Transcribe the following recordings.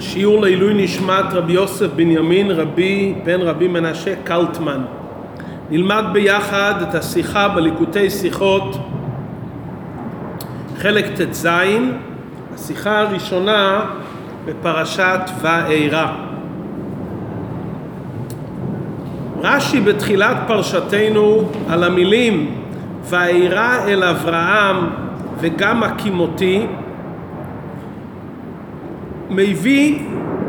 שיעור לעילוי נשמת רבי יוסף בנימין רבי בן רבי מנשה קלטמן. נלמד ביחד את השיחה בליקוטי שיחות חלק ט"ז, השיחה הראשונה בפרשת ואירא. רש"י בתחילת פרשתנו על המילים ואירא אל אברהם וגם הקימותי מביא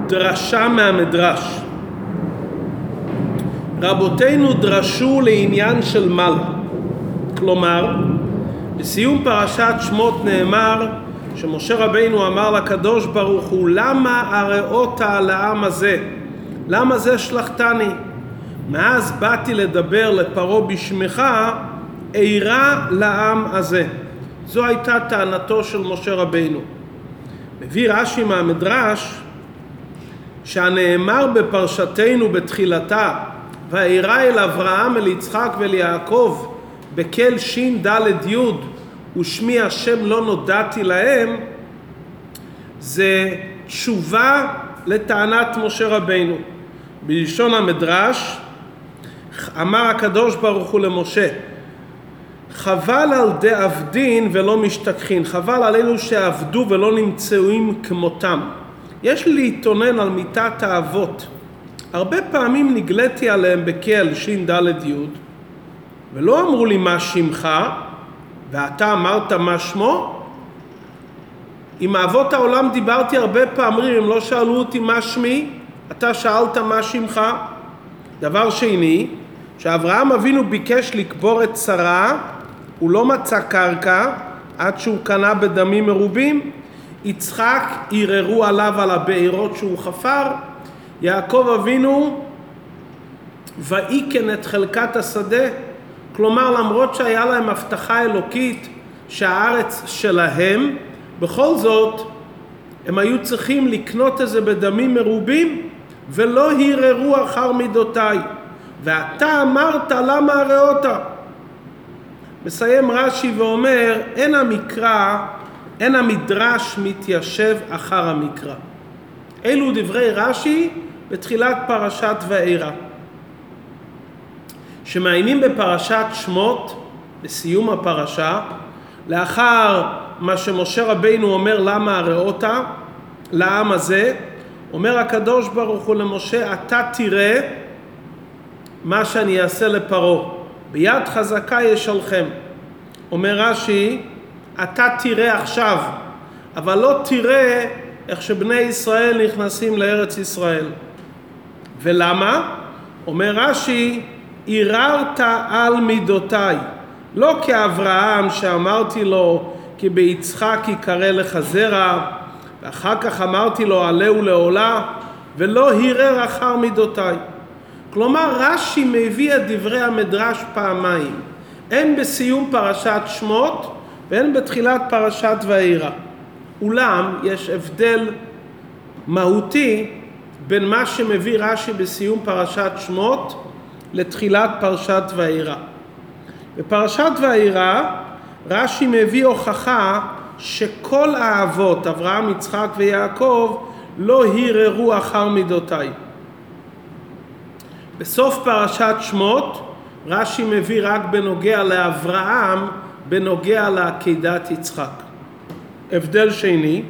דרשה מהמדרש. רבותינו דרשו לעניין של מעלה. כלומר, בסיום פרשת שמות נאמר שמשה רבינו אמר לקדוש ברוך הוא למה הראות לעם הזה? למה זה שלחתני? מאז באתי לדבר לפרעה בשמך, אירע לעם הזה. זו הייתה טענתו של משה רבינו. מביא רש"י מהמדרש שהנאמר בפרשתנו בתחילתה ואירע אל אברהם אל יצחק ואל יעקב בקל ש"ד י' ושמי השם לא נודעתי להם זה תשובה לטענת משה רבינו. בלשון המדרש אמר הקדוש ברוך הוא למשה חבל על דאבדין ולא משתכחין, חבל על אלו שעבדו ולא נמצאים כמותם. יש להתאונן על מיתת האבות. הרבה פעמים נגליתי עליהם בקל ש"ד י' ולא אמרו לי מה שמך ואתה אמרת מה שמו? עם אבות העולם דיברתי הרבה פעמים, הם לא שאלו אותי מה שמי, אתה שאלת מה שמך. דבר שני, שאברהם אבינו ביקש לקבור את שרה הוא לא מצא קרקע עד שהוא קנה בדמים מרובים. יצחק ערערו עליו על הבארות שהוא חפר. יעקב אבינו ויקן את חלקת השדה. כלומר, למרות שהיה להם הבטחה אלוקית שהארץ שלהם, בכל זאת הם היו צריכים לקנות את זה בדמים מרובים ולא הרהרו אחר מידותיי. ואתה אמרת למה הראות? מסיים רש"י ואומר, אין המקרא, אין המדרש מתיישב אחר המקרא. אלו דברי רש"י בתחילת פרשת ואירא. שמעיינים בפרשת שמות, בסיום הפרשה, לאחר מה שמשה רבינו אומר למה הראות לעם הזה, אומר הקדוש ברוך הוא למשה, אתה תראה מה שאני אעשה לפרעה. ביד חזקה ישלחם. אומר רש"י, אתה תראה עכשיו, אבל לא תראה איך שבני ישראל נכנסים לארץ ישראל. ולמה? אומר רש"י, ערערת על מידותיי, לא כאברהם שאמרתי לו כי ביצחק יקרא לך זרע, ואחר כך אמרתי לו עלהו לעולה, ולא הרהר אחר מידותיי. כלומר רש"י מביא את דברי המדרש פעמיים, הן בסיום פרשת שמות והן בתחילת פרשת ואירא. אולם יש הבדל מהותי בין מה שמביא רש"י בסיום פרשת שמות לתחילת פרשת ואירא. בפרשת ואירא רש"י מביא הוכחה שכל האבות, אברהם, יצחק ויעקב, לא הרהרו אחר מידותיי. בסוף פרשת שמות רש"י מביא רק בנוגע לאברהם, בנוגע לעקידת יצחק. הבדל שני,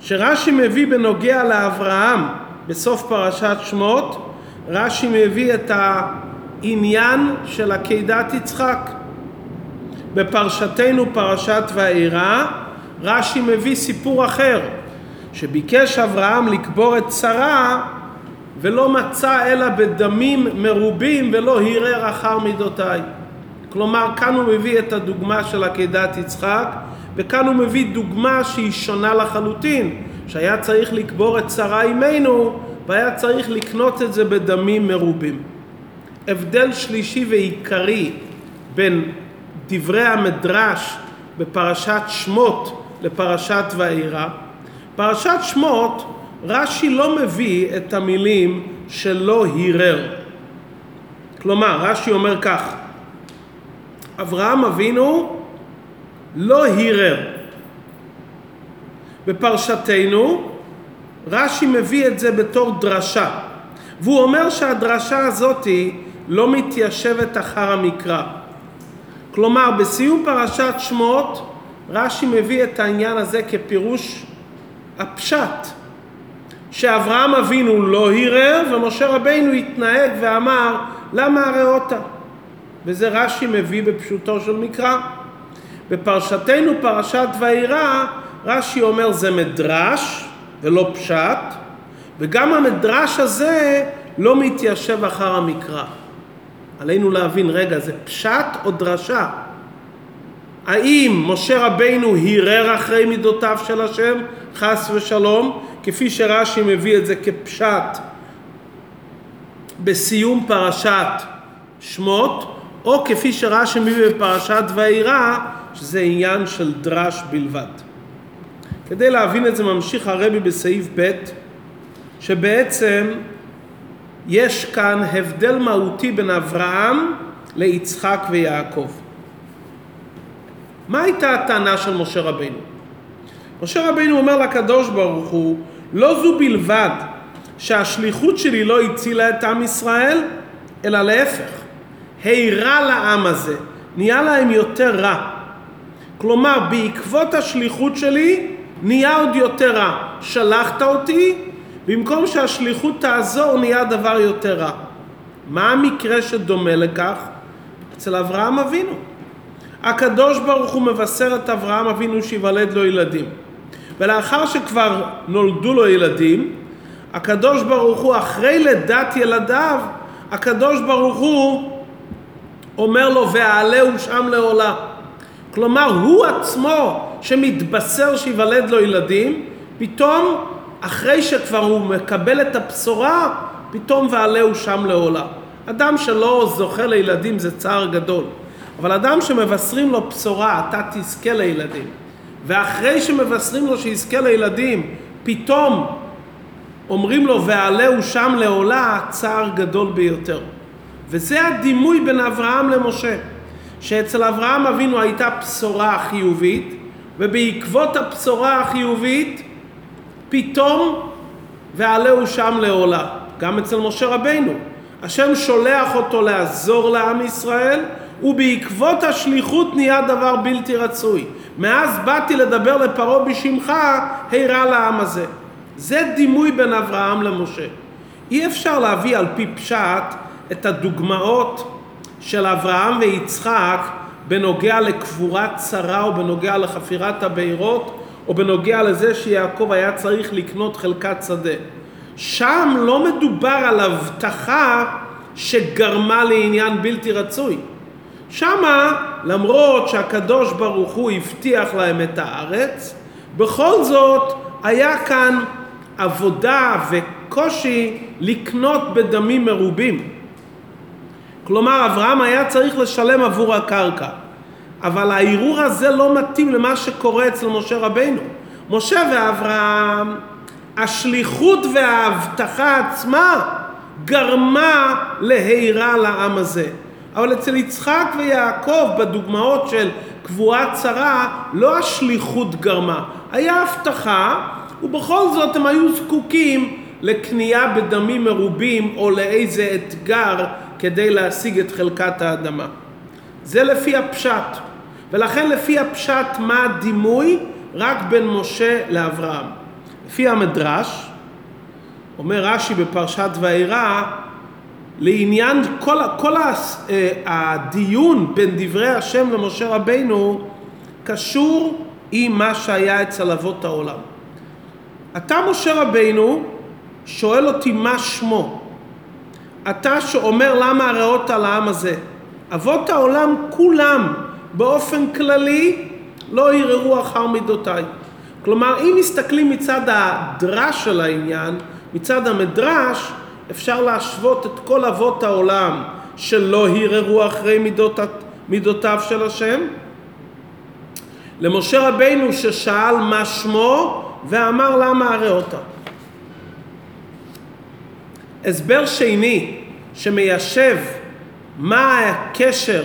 שרש"י מביא בנוגע לאברהם בסוף פרשת שמות, רש"י מביא את העניין של עקידת יצחק. בפרשתנו פרשת ואירא, רש"י מביא סיפור אחר, שביקש אברהם לקבור את שרה ולא מצא אלא בדמים מרובים ולא הרהר אחר מידותיי. כלומר, כאן הוא מביא את הדוגמה של עקדת יצחק, וכאן הוא מביא דוגמה שהיא שונה לחלוטין, שהיה צריך לקבור את שרה אימנו, והיה צריך לקנות את זה בדמים מרובים. הבדל שלישי ועיקרי בין דברי המדרש בפרשת שמות לפרשת ואירא, פרשת שמות רש"י לא מביא את המילים שלא הרהר. כלומר, רש"י אומר כך, אברהם אבינו לא הרהר. בפרשתנו רש"י מביא את זה בתור דרשה, והוא אומר שהדרשה הזאתי לא מתיישבת אחר המקרא. כלומר, בסיום פרשת שמות, רש"י מביא את העניין הזה כפירוש הפשט, שאברהם אבינו לא הרהר ומשה רבינו התנהג ואמר למה הראותה? וזה רש"י מביא בפשוטו של מקרא. בפרשתנו פרשת וירא רש"י אומר זה מדרש ולא פשט וגם המדרש הזה לא מתיישב אחר המקרא. עלינו להבין, רגע, זה פשט או דרשה? האם משה רבינו הרהר אחרי מידותיו של השם, חס ושלום, כפי שרש"י מביא את זה כפשט בסיום פרשת שמות, או כפי שרש"י מביא בפרשת וירא, שזה עניין של דרש בלבד. כדי להבין את זה ממשיך הרבי בסעיף ב', שבעצם יש כאן הבדל מהותי בין אברהם ליצחק ויעקב. מה הייתה הטענה של משה רבינו? משה רבינו אומר לקדוש ברוך הוא, לא זו בלבד שהשליחות שלי לא הצילה את עם ישראל, אלא להפך, העירה לעם הזה, נהיה להם יותר רע. כלומר, בעקבות השליחות שלי, נהיה עוד יותר רע. שלחת אותי, במקום שהשליחות תעזור, נהיה דבר יותר רע. מה המקרה שדומה לכך? אצל אברהם אבינו. הקדוש ברוך הוא מבשר את אברהם אבינו שיוולד לו ילדים. ולאחר שכבר נולדו לו ילדים, הקדוש ברוך הוא, אחרי לידת ילדיו, הקדוש ברוך הוא אומר לו, ואעלהו שם לעולה. כלומר, הוא עצמו שמתבשר שיוולד לו ילדים, פתאום, אחרי שכבר הוא מקבל את הבשורה, פתאום ועלהו שם לעולה. אדם שלא זוכה לילדים זה צער גדול. אבל אדם שמבשרים לו בשורה, אתה תזכה לילדים, ואחרי שמבשרים לו שיזכה לילדים, פתאום אומרים לו ועלהו שם לעולה, צער גדול ביותר. וזה הדימוי בין אברהם למשה, שאצל אברהם אבינו הייתה בשורה חיובית, ובעקבות הבשורה החיובית, פתאום ועלהו שם לעולה. גם אצל משה רבינו. השם שולח אותו לעזור לעם ישראל, ובעקבות השליחות נהיה דבר בלתי רצוי. מאז באתי לדבר לפרעה בשמך, הרע לעם הזה. זה דימוי בין אברהם למשה. אי אפשר להביא על פי פשט את הדוגמאות של אברהם ויצחק בנוגע לקבורת צרה או בנוגע לחפירת הבארות או בנוגע לזה שיעקב היה צריך לקנות חלקת שדה. שם לא מדובר על הבטחה שגרמה לעניין בלתי רצוי. שמה, למרות שהקדוש ברוך הוא הבטיח להם את הארץ, בכל זאת היה כאן עבודה וקושי לקנות בדמים מרובים. כלומר, אברהם היה צריך לשלם עבור הקרקע. אבל הערעור הזה לא מתאים למה שקורה אצל משה רבינו. משה ואברהם, השליחות וההבטחה עצמה גרמה להירה לעם הזה. אבל אצל יצחק ויעקב בדוגמאות של קבורת צרה לא השליחות גרמה, היה הבטחה ובכל זאת הם היו זקוקים לקנייה בדמים מרובים או לאיזה אתגר כדי להשיג את חלקת האדמה. זה לפי הפשט. ולכן לפי הפשט מה הדימוי? רק בין משה לאברהם. לפי המדרש, אומר רש"י בפרשת וירא, לעניין כל, כל אה, הדיון בין דברי השם למשה רבינו קשור עם מה שהיה אצל אבות העולם. אתה משה רבינו שואל אותי מה שמו. אתה שאומר למה הרעות על העם הזה. אבות העולם כולם באופן כללי לא ערערו אחר מידותיי. כלומר, אם מסתכלים מצד הדרש של העניין, מצד המדרש, אפשר להשוות את כל אבות העולם שלא הרהרו אחרי מידות, מידותיו של השם, למשה רבינו ששאל מה שמו ואמר למה הרי אותה. הסבר שני שמיישב מה הקשר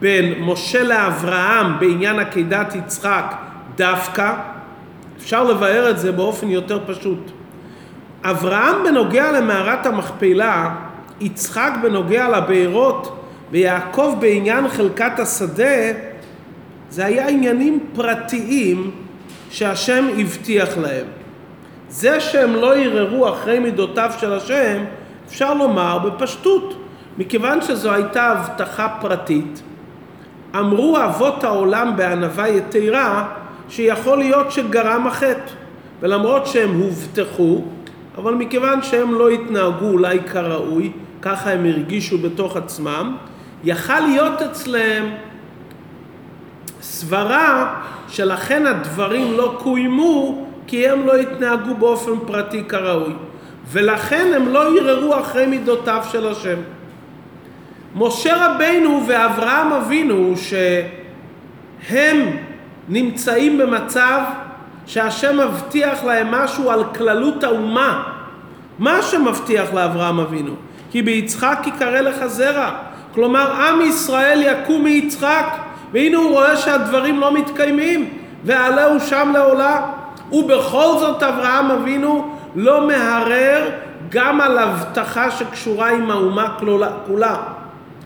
בין משה לאברהם בעניין עקדת יצחק דווקא, אפשר לבאר את זה באופן יותר פשוט. אברהם בנוגע למערת המכפלה, יצחק בנוגע לבארות ויעקב בעניין חלקת השדה, זה היה עניינים פרטיים שהשם הבטיח להם. זה שהם לא ערערו אחרי מידותיו של השם, אפשר לומר בפשטות, מכיוון שזו הייתה הבטחה פרטית, אמרו אבות העולם בענווה יתרה שיכול להיות שגרם החטא, ולמרות שהם הובטחו, אבל מכיוון שהם לא התנהגו אולי כראוי, ככה הם הרגישו בתוך עצמם, יכל להיות אצלם סברה שלכן הדברים לא קוימו כי הם לא התנהגו באופן פרטי כראוי ולכן הם לא ערערו אחרי מידותיו של השם. משה רבינו ואברהם אבינו שהם נמצאים במצב שהשם מבטיח להם משהו על כללות האומה. מה השם מבטיח לאברהם אבינו? כי ביצחק יקרא לך זרע. כלומר, עם ישראל יקום מיצחק, והנה הוא רואה שהדברים לא מתקיימים, ועלהו שם לעולה. ובכל זאת אברהם אבינו לא מהרהר גם על הבטחה שקשורה עם האומה כולה.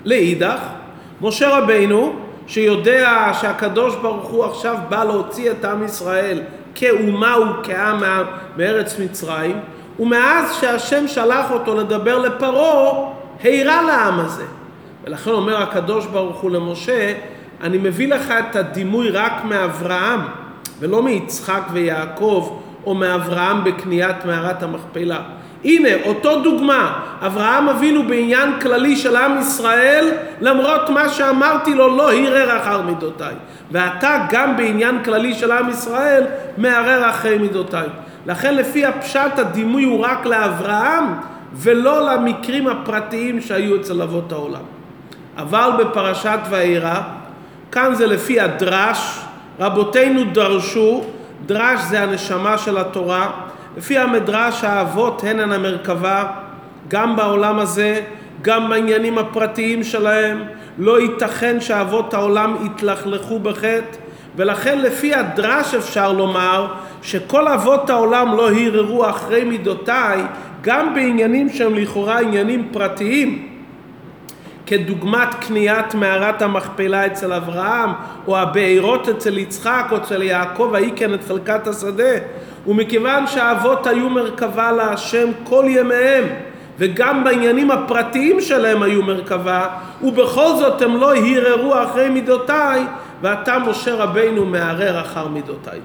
לאידך, משה רבינו, שיודע שהקדוש ברוך הוא עכשיו בא להוציא את עם ישראל כאומה וכעם מארץ מצרים, ומאז שהשם שלח אותו לדבר לפרעה, העירה לעם הזה. ולכן אומר הקדוש ברוך הוא למשה, אני מביא לך את הדימוי רק מאברהם, ולא מיצחק ויעקב, או מאברהם בקניית מערת המכפלה. הנה, אותו דוגמה, אברהם אבינו בעניין כללי של עם ישראל, למרות מה שאמרתי לו, לא הרהר אחר מידותיי. ואתה גם בעניין כללי של עם ישראל, מערער אחרי מידותיי. לכן לפי הפשט הדימוי הוא רק לאברהם, ולא למקרים הפרטיים שהיו אצל אבות העולם. אבל בפרשת ואירא, כאן זה לפי הדרש, רבותינו דרשו, דרש זה הנשמה של התורה, לפי המדרש האבות הן המרכבה, גם בעולם הזה, גם בעניינים הפרטיים שלהם, לא ייתכן שאבות העולם יתלכלכו בחטא, ולכן לפי הדרש אפשר לומר שכל אבות העולם לא הרהרו אחרי מידותיי, גם בעניינים שהם לכאורה עניינים פרטיים, כדוגמת קניית מערת המכפלה אצל אברהם, או הבארות אצל יצחק, או אצל יעקב, ההיא כן את חלקת השדה. ומכיוון שהאבות היו מרכבה להשם כל ימיהם, וגם בעניינים הפרטיים שלהם היו מרכבה, ובכל זאת הם לא הרהרו אחרי מידותיי, ואתה משה רבינו מערער אחר מידותיי.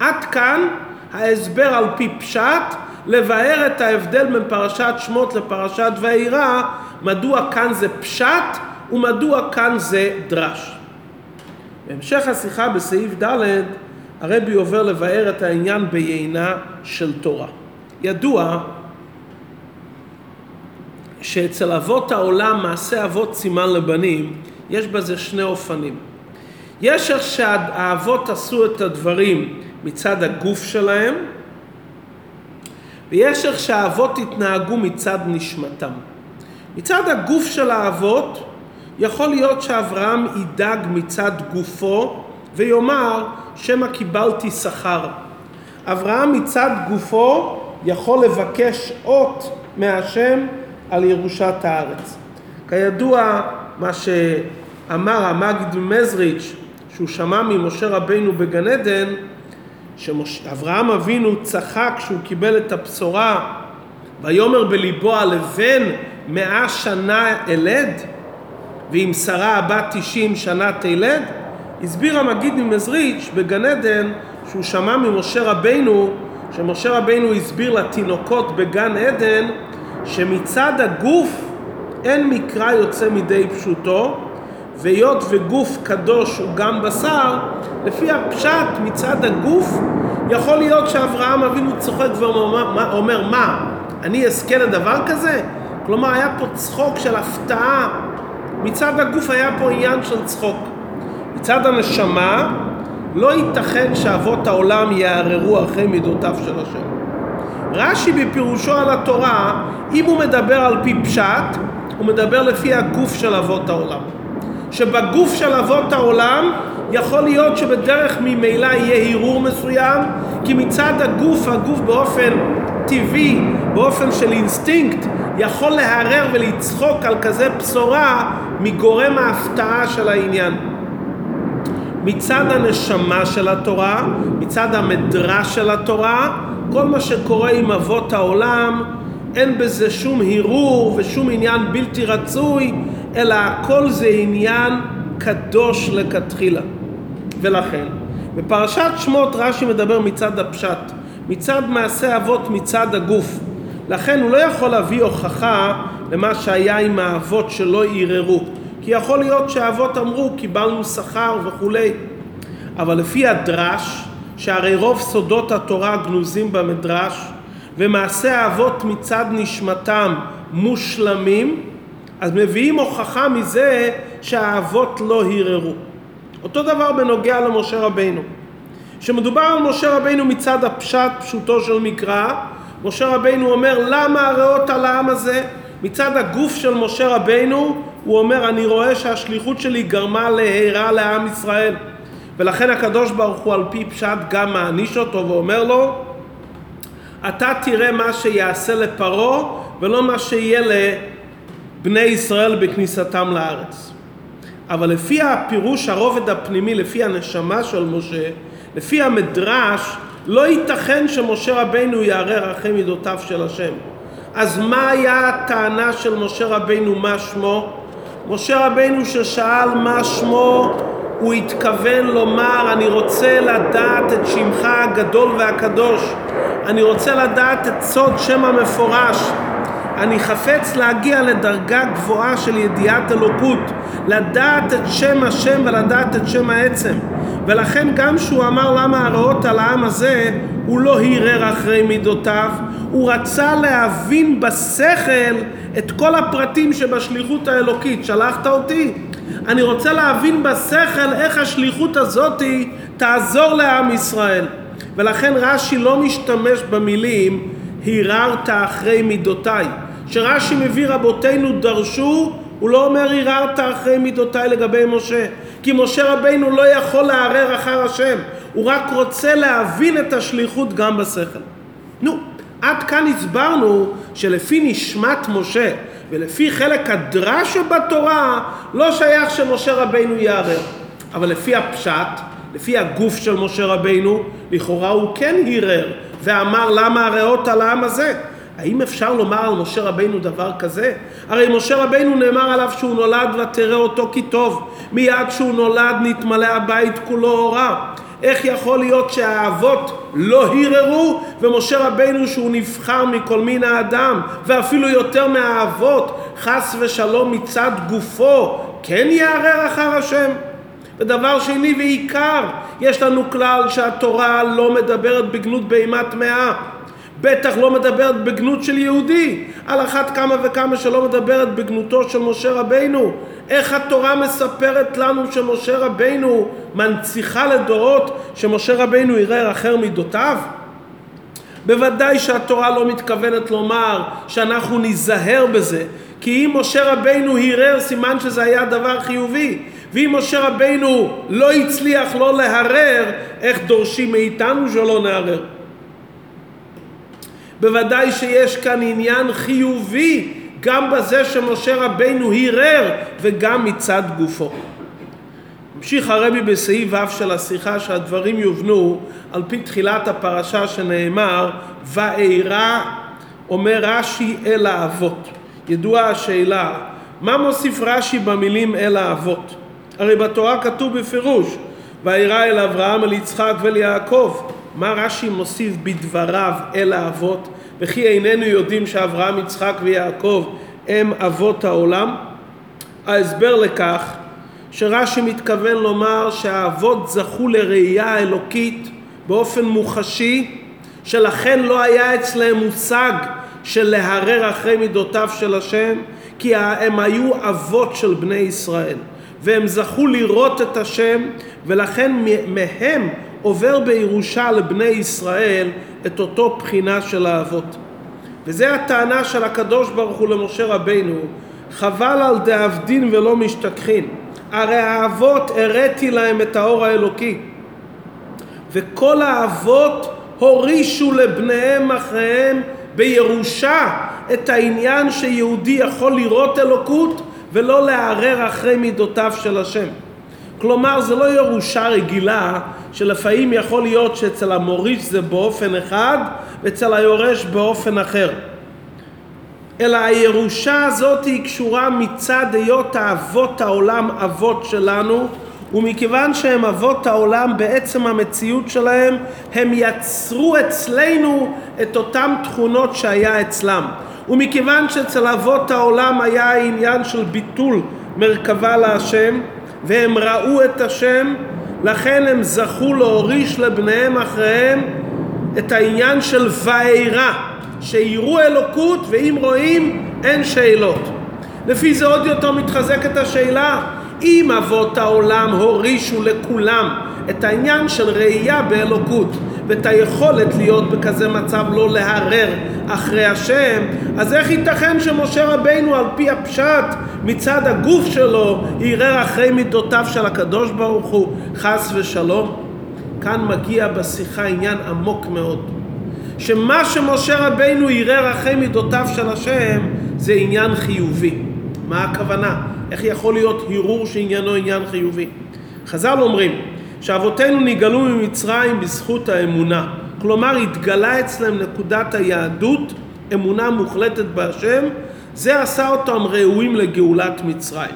עד כאן ההסבר על פי פשט, לבאר את ההבדל בין פרשת שמות לפרשת ואירא, מדוע כאן זה פשט ומדוע כאן זה דרש. בהמשך השיחה בסעיף ד' הרבי עובר לבאר את העניין ביינה של תורה. ידוע שאצל אבות העולם מעשה אבות סימן לבנים יש בזה שני אופנים. יש איך שהאבות עשו את הדברים מצד הגוף שלהם ויש איך שהאבות התנהגו מצד נשמתם. מצד הגוף של האבות יכול להיות שאברהם ידאג מצד גופו ויאמר שמא קיבלתי שכר. אברהם מצד גופו יכול לבקש אות מהשם על ירושת הארץ. כידוע מה שאמר המגיד מזריץ' שהוא שמע ממשה רבינו בגן עדן שאברהם אבינו צחק כשהוא קיבל את הבשורה ויאמר בליבו הלבן מאה שנה אלד ואם שרה הבת תשעים שנה תלד הסביר המגיד ממזריץ' בגן עדן שהוא שמע ממשה רבינו שמשה רבינו הסביר לתינוקות בגן עדן שמצד הגוף אין מקרא יוצא מידי פשוטו והיות וגוף קדוש הוא גם בשר, לפי הפשט מצד הגוף, יכול להיות שאברהם אבינו צוחק ואומר, מה, אני אזכה לדבר כזה? כלומר, היה פה צחוק של הפתעה. מצד הגוף היה פה עניין של צחוק. מצד הנשמה, לא ייתכן שאבות העולם יערערו אחרי מידותיו של השם. רש"י בפירושו על התורה, אם הוא מדבר על פי פשט, הוא מדבר לפי הגוף של אבות העולם. שבגוף של אבות העולם יכול להיות שבדרך ממילא יהיה הרהור מסוים, כי מצד הגוף, הגוף באופן טבעי, באופן של אינסטינקט, יכול להרהר ולצחוק על כזה בשורה מגורם ההפתעה של העניין. מצד הנשמה של התורה, מצד המדרש של התורה, כל מה שקורה עם אבות העולם, אין בזה שום הרהור ושום עניין בלתי רצוי, אלא הכל זה עניין קדוש לכתחילה. ולכן, בפרשת שמות רש"י מדבר מצד הפשט, מצד מעשה אבות מצד הגוף. לכן הוא לא יכול להביא הוכחה למה שהיה עם האבות שלא ערערו. כי יכול להיות שהאבות אמרו קיבלנו שכר וכולי. אבל לפי הדרש, שהרי רוב סודות התורה גנוזים במדרש, ומעשה האבות מצד נשמתם מושלמים, אז מביאים הוכחה מזה שהאבות לא הרהרו. אותו דבר בנוגע למשה רבינו. כשמדובר על משה רבינו מצד הפשט, פשוטו של מקרא, משה רבינו אומר למה הרעות על העם הזה? מצד הגוף של משה רבינו הוא אומר אני רואה שהשליחות שלי גרמה להירה לעם ישראל ולכן הקדוש ברוך הוא על פי פשט גם מעניש אותו ואומר לו אתה תראה מה שיעשה לפרעה ולא מה שיהיה לבני ישראל בכניסתם לארץ. אבל לפי הפירוש הרובד הפנימי, לפי הנשמה של משה, לפי המדרש, לא ייתכן שמשה רבינו יערער אחרי מידותיו של השם. אז מה היה הטענה של משה רבינו, מה שמו? משה רבינו ששאל מה שמו, הוא התכוון לומר, אני רוצה לדעת את שמך הגדול והקדוש. אני רוצה לדעת את סוד שם המפורש. אני חפץ להגיע לדרגה גבוהה של ידיעת אלוקות, לדעת את שם השם ולדעת את שם העצם. ולכן גם שהוא אמר למה הרעות על העם הזה, הוא לא הרהר אחרי מידותיו, הוא רצה להבין בשכל את כל הפרטים שבשליחות האלוקית. שלחת אותי? אני רוצה להבין בשכל איך השליחות הזאתי תעזור לעם ישראל. ולכן רש"י לא משתמש במילים הרהרת אחרי מידותיי. כשרש"י מביא רבותינו דרשו, הוא לא אומר הרהרת אחרי מידותיי לגבי משה. כי משה רבינו לא יכול לערער אחר השם, הוא רק רוצה להבין את השליחות גם בשכל. עד כאן הסברנו שלפי נשמת משה ולפי חלק הדרש שבתורה לא שייך שמשה רבינו יערער. אבל לפי הפשט, לפי הגוף של משה רבינו, לכאורה הוא כן הרהר ואמר למה הריאות על העם הזה? האם אפשר לומר על משה רבינו דבר כזה? הרי משה רבינו נאמר עליו שהוא נולד ותראה אותו כי טוב. מיד כשהוא נולד נתמלא הבית כולו אורה. איך יכול להיות שהאבות לא הרהרו ומשה רבינו שהוא נבחר מכל מין האדם ואפילו יותר מהאבות חס ושלום מצד גופו כן יערער אחר השם? ודבר שני ועיקר, יש לנו כלל שהתורה לא מדברת בגנות בהמה טמאה. בטח לא מדברת בגנות של יהודי, על אחת כמה וכמה שלא מדברת בגנותו של משה רבינו. איך התורה מספרת לנו שמשה רבינו מנציחה לדורות שמשה רבינו יראה אחר מידותיו? בוודאי שהתורה לא מתכוונת לומר שאנחנו ניזהר בזה, כי אם משה רבינו הרהר סימן שזה היה דבר חיובי, ואם משה רבינו לא הצליח לא להרהר, איך דורשים מאיתנו שלא נהרהר? בוודאי שיש כאן עניין חיובי גם בזה שמשה רבינו הרהר וגם מצד גופו. המשיך הרבי בסעיף ו' של השיחה שהדברים יובנו על פי תחילת הפרשה שנאמר ואירע אומר רש"י אל האבות. ידועה השאלה מה מוסיף רש"י במילים אל האבות? הרי בתורה כתוב בפירוש ואירע אל אברהם אל יצחק ואל יעקב מה רש"י מוסיף בדבריו אל האבות וכי איננו יודעים שאברהם, יצחק ויעקב הם אבות העולם? ההסבר לכך שרש"י מתכוון לומר שהאבות זכו לראייה האלוקית באופן מוחשי שלכן לא היה אצלם מושג של להרר אחרי מידותיו של השם כי הם היו אבות של בני ישראל והם זכו לראות את השם ולכן מהם עובר בירושה לבני ישראל את אותו בחינה של האבות. וזה הטענה של הקדוש ברוך הוא למשה רבינו, חבל על דאבדין ולא משתכחין. הרי האבות הראתי להם את האור האלוקי. וכל האבות הורישו לבניהם אחריהם בירושה את העניין שיהודי יכול לראות אלוקות ולא לערער אחרי מידותיו של השם. כלומר זה לא ירושה רגילה שלפעמים יכול להיות שאצל המוריש זה באופן אחד ואצל היורש באופן אחר. אלא הירושה הזאת היא קשורה מצד היות האבות העולם אבות שלנו ומכיוון שהם אבות העולם בעצם המציאות שלהם הם יצרו אצלנו את אותן תכונות שהיה אצלם. ומכיוון שאצל אבות העולם היה העניין של ביטול מרכבה להשם והם ראו את השם לכן הם זכו להוריש לבניהם אחריהם את העניין של ואירה שיראו אלוקות ואם רואים אין שאלות. לפי זה עוד יותר מתחזקת השאלה אם אבות העולם הורישו לכולם את העניין של ראייה באלוקות ואת היכולת להיות בכזה מצב לא להרר אחרי השם, אז איך ייתכן שמשה רבינו על פי הפשט מצד הגוף שלו ירר אחרי מידותיו של הקדוש ברוך הוא? חס ושלום? כאן מגיע בשיחה עניין עמוק מאוד שמה שמשה רבינו ירר אחרי מידותיו של השם זה עניין חיובי מה הכוונה? איך יכול להיות הרהור שעניינו עניין חיובי? חז"ל אומרים שאבותינו נגאלו ממצרים בזכות האמונה. כלומר התגלה אצלם נקודת היהדות, אמונה מוחלטת בהשם, זה עשה אותם ראויים לגאולת מצרים.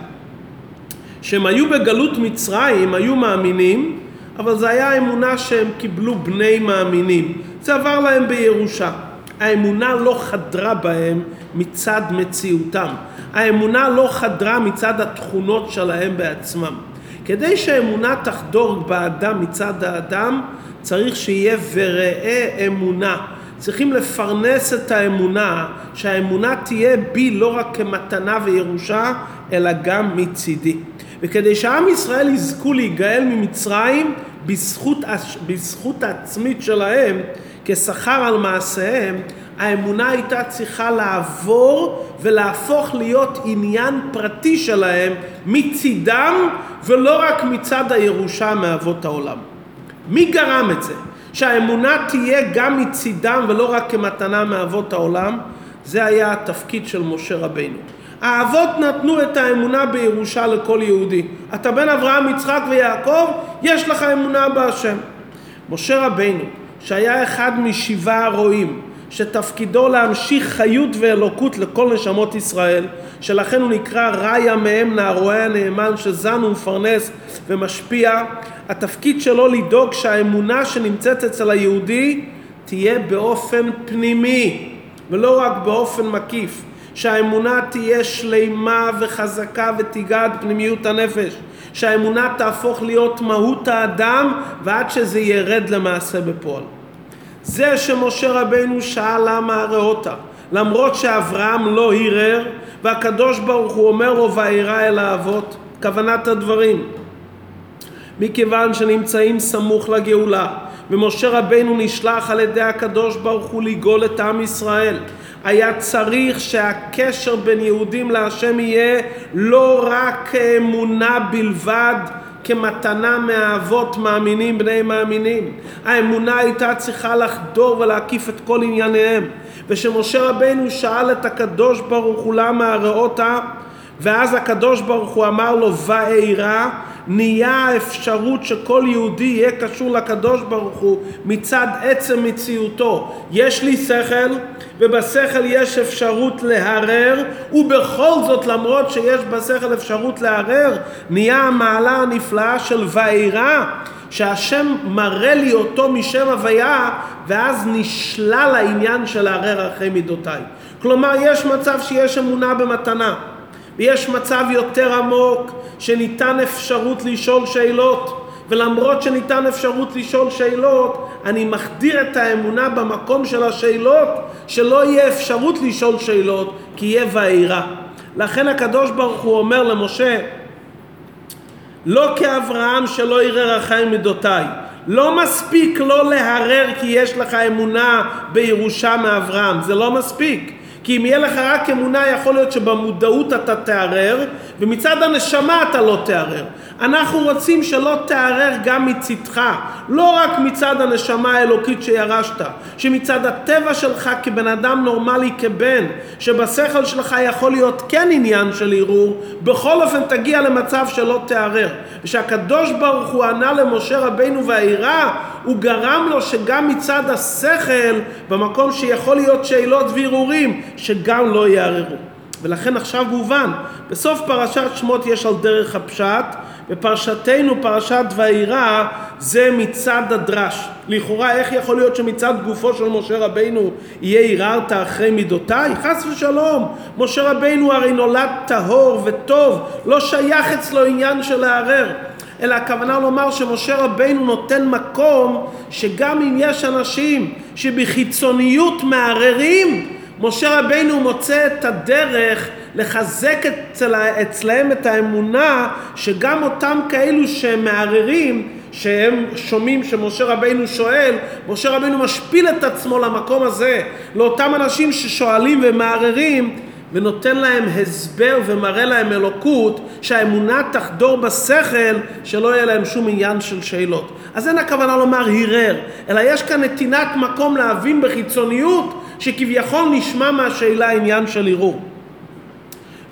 כשהם היו בגלות מצרים היו מאמינים, אבל זה היה אמונה שהם קיבלו בני מאמינים. זה עבר להם בירושה. האמונה לא חדרה בהם מצד מציאותם. האמונה לא חדרה מצד התכונות שלהם בעצמם. כדי שהאמונה תחדור באדם מצד האדם, צריך שיהיה וראה אמונה. צריכים לפרנס את האמונה, שהאמונה תהיה בי לא רק כמתנה וירושה, אלא גם מצידי. וכדי שעם ישראל יזכו להיגאל ממצרים בזכות, בזכות העצמית שלהם, כשכר על מעשיהם, האמונה הייתה צריכה לעבור ולהפוך להיות עניין פרטי שלהם מצידם ולא רק מצד הירושה מאבות העולם. מי גרם את זה? שהאמונה תהיה גם מצידם ולא רק כמתנה מאבות העולם? זה היה התפקיד של משה רבינו. האבות נתנו את האמונה בירושה לכל יהודי. אתה בן אברהם, יצחק ויעקב, יש לך אמונה בהשם. משה רבינו, שהיה אחד משבעה הרועים, שתפקידו להמשיך חיות ואלוקות לכל נשמות ישראל, שלכן הוא נקרא ראיה מהם נערועי הנאמן שזן ומפרנס ומשפיע. התפקיד שלו לדאוג שהאמונה שנמצאת אצל היהודי תהיה באופן פנימי ולא רק באופן מקיף. שהאמונה תהיה שלימה וחזקה ותיגע פנימיות הנפש. שהאמונה תהפוך להיות מהות האדם ועד שזה ירד למעשה בפועל. זה שמשה רבנו שאל למה הראותה, למרות שאברהם לא הרהר, והקדוש ברוך הוא אומר לו ואירא אל האבות, כוונת הדברים. מכיוון שנמצאים סמוך לגאולה, ומשה רבנו נשלח על ידי הקדוש ברוך הוא לגאול את עם ישראל. היה צריך שהקשר בין יהודים להשם יהיה לא רק כאמונה בלבד, כמתנה מהאבות מאמינים בני מאמינים. האמונה הייתה צריכה לחדור ולהקיף את כל ענייניהם. ושמשה רבנו שאל את הקדוש ברוך הוא למה הראותה ואז הקדוש ברוך הוא אמר לו ואירא נהיה האפשרות שכל יהודי יהיה קשור לקדוש ברוך הוא מצד עצם מציאותו. יש לי שכל ובשכל יש אפשרות להרר ובכל זאת למרות שיש בשכל אפשרות להרר נהיה המעלה הנפלאה של ואירא שהשם מראה לי אותו משם הוויה ואז נשלל העניין של לערער אחרי מידותיי. כלומר יש מצב שיש אמונה במתנה ויש מצב יותר עמוק שניתן אפשרות לשאול שאלות ולמרות שניתן אפשרות לשאול שאלות אני מחדיר את האמונה במקום של השאלות שלא יהיה אפשרות לשאול שאלות כי יהיה ואירה לכן הקדוש ברוך הוא אומר למשה לא כאברהם שלא יראה רחיים מידותיי לא מספיק לא להרר כי יש לך אמונה בירושה מאברהם. זה לא מספיק כי אם יהיה לך רק אמונה, יכול להיות שבמודעות אתה תערער, ומצד הנשמה אתה לא תערער. אנחנו רוצים שלא תערער גם מצדך, לא רק מצד הנשמה האלוקית שירשת, שמצד הטבע שלך כבן אדם נורמלי, כבן, שבשכל שלך יכול להיות כן עניין של ערעור, בכל אופן תגיע למצב שלא תערער. ושהקדוש ברוך הוא ענה למשה רבינו והעירה, הוא גרם לו שגם מצד השכל, במקום שיכול להיות שאלות וערעורים, שגם לא יערערו. ולכן עכשיו מובן, בסוף פרשת שמות יש על דרך הפשט, בפרשתנו פרשת ואירא זה מצד הדרש. לכאורה איך יכול להיות שמצד גופו של משה רבינו יהיה ערערת אחרי מידותיי? חס ושלום. משה רבינו הרי נולד טהור וטוב, לא שייך אצלו עניין של לערער. אלא הכוונה לומר שמשה רבינו נותן מקום שגם אם יש אנשים שבחיצוניות מערערים, משה רבינו מוצא את הדרך לחזק אצל, אצלהם את האמונה שגם אותם כאלו שמערערים שהם שומעים שמשה רבינו שואל, משה רבינו משפיל את עצמו למקום הזה, לאותם אנשים ששואלים ומערערים ונותן להם הסבר ומראה להם אלוקות שהאמונה תחדור בשכל שלא יהיה להם שום עניין של שאלות. אז אין הכוונה לומר הרהר, אלא יש כאן נתינת מקום להבין בחיצוניות שכביכול נשמע מהשאלה עניין של ערעור.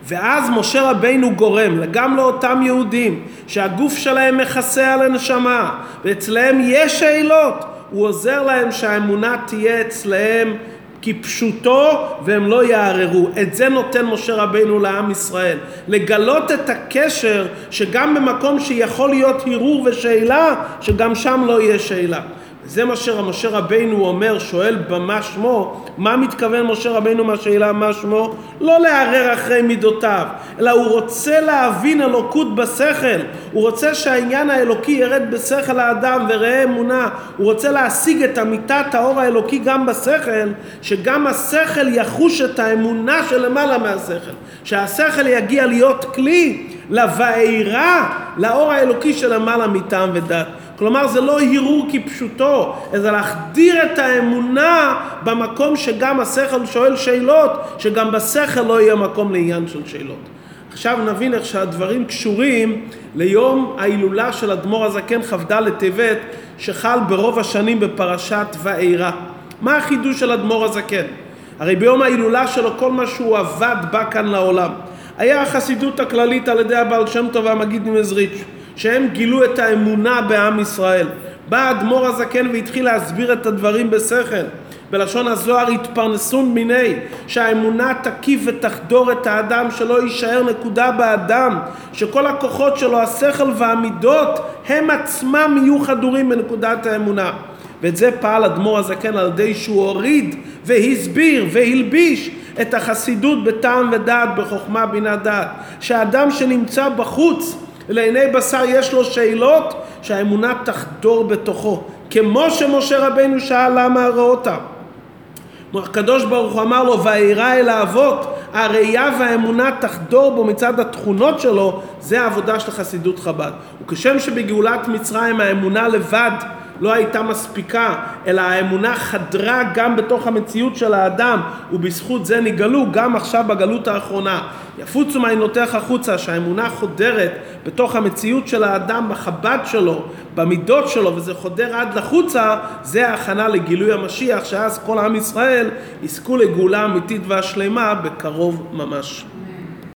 ואז משה רבינו גורם גם לאותם יהודים שהגוף שלהם מכסה על הנשמה ואצלהם יש שאלות, הוא עוזר להם שהאמונה תהיה אצלהם כפשוטו והם לא יערערו. את זה נותן משה רבינו לעם ישראל. לגלות את הקשר שגם במקום שיכול להיות הרהור ושאלה, שגם שם לא יהיה שאלה. זה מה שמשה רבינו אומר, שואל במה שמו, מה מתכוון משה רבינו מהשאלה מה שמו? לא לערער אחרי מידותיו, אלא הוא רוצה להבין אלוקות בשכל, הוא רוצה שהעניין האלוקי ירד בשכל האדם וראה אמונה, הוא רוצה להשיג את אמיתת האור האלוקי גם בשכל, שגם השכל יחוש את האמונה שלמעלה מהשכל, שהשכל יגיע להיות כלי לבעירה, לאור האלוקי שלמעלה מטעם ודת. כלומר זה לא הרהור כפשוטו, אלא להחדיר את האמונה במקום שגם השכל שואל שאלות, שגם בשכל לא יהיה מקום לעניין של שאלות. עכשיו נבין איך שהדברים קשורים ליום ההילולה של אדמו"ר הזקן כ"ד טבת שחל ברוב השנים בפרשת ואירא. מה החידוש של אדמו"ר הזקן? הרי ביום ההילולה שלו כל מה שהוא עבד בא כאן לעולם. היה החסידות הכללית על ידי הבעל שם טוב והמגיד ממזריץ'. שהם גילו את האמונה בעם ישראל. בא האדמו"ר הזקן והתחיל להסביר את הדברים בשכל. בלשון הזוהר התפרנסון מיני, שהאמונה תקיף ותחדור את האדם, שלא יישאר נקודה באדם, שכל הכוחות שלו, השכל והמידות, הם עצמם יהיו חדורים בנקודת האמונה. ואת זה פעל אדמו"ר הזקן על ידי שהוא הוריד והסביר והלביש את החסידות בטעם ודעת, בחוכמה בינה דעת. שהאדם שנמצא בחוץ לעיני בשר יש לו שאלות שהאמונה תחדור בתוכו. כמו שמשה רבנו שאל למה אותה. הקדוש ברוך הוא אמר לו וירא אל האבות הראייה והאמונה תחדור בו מצד התכונות שלו זה העבודה של חסידות חב"ד וכשם שבגאולת מצרים האמונה לבד לא הייתה מספיקה, אלא האמונה חדרה גם בתוך המציאות של האדם, ובזכות זה נגלו גם עכשיו בגלות האחרונה. יפוצו מעיינותיך החוצה, שהאמונה חודרת בתוך המציאות של האדם, בחב"ד שלו, במידות שלו, וזה חודר עד לחוצה, זה ההכנה לגילוי המשיח, שאז כל עם ישראל יזכו לגאולה אמיתית והשלמה בקרוב ממש.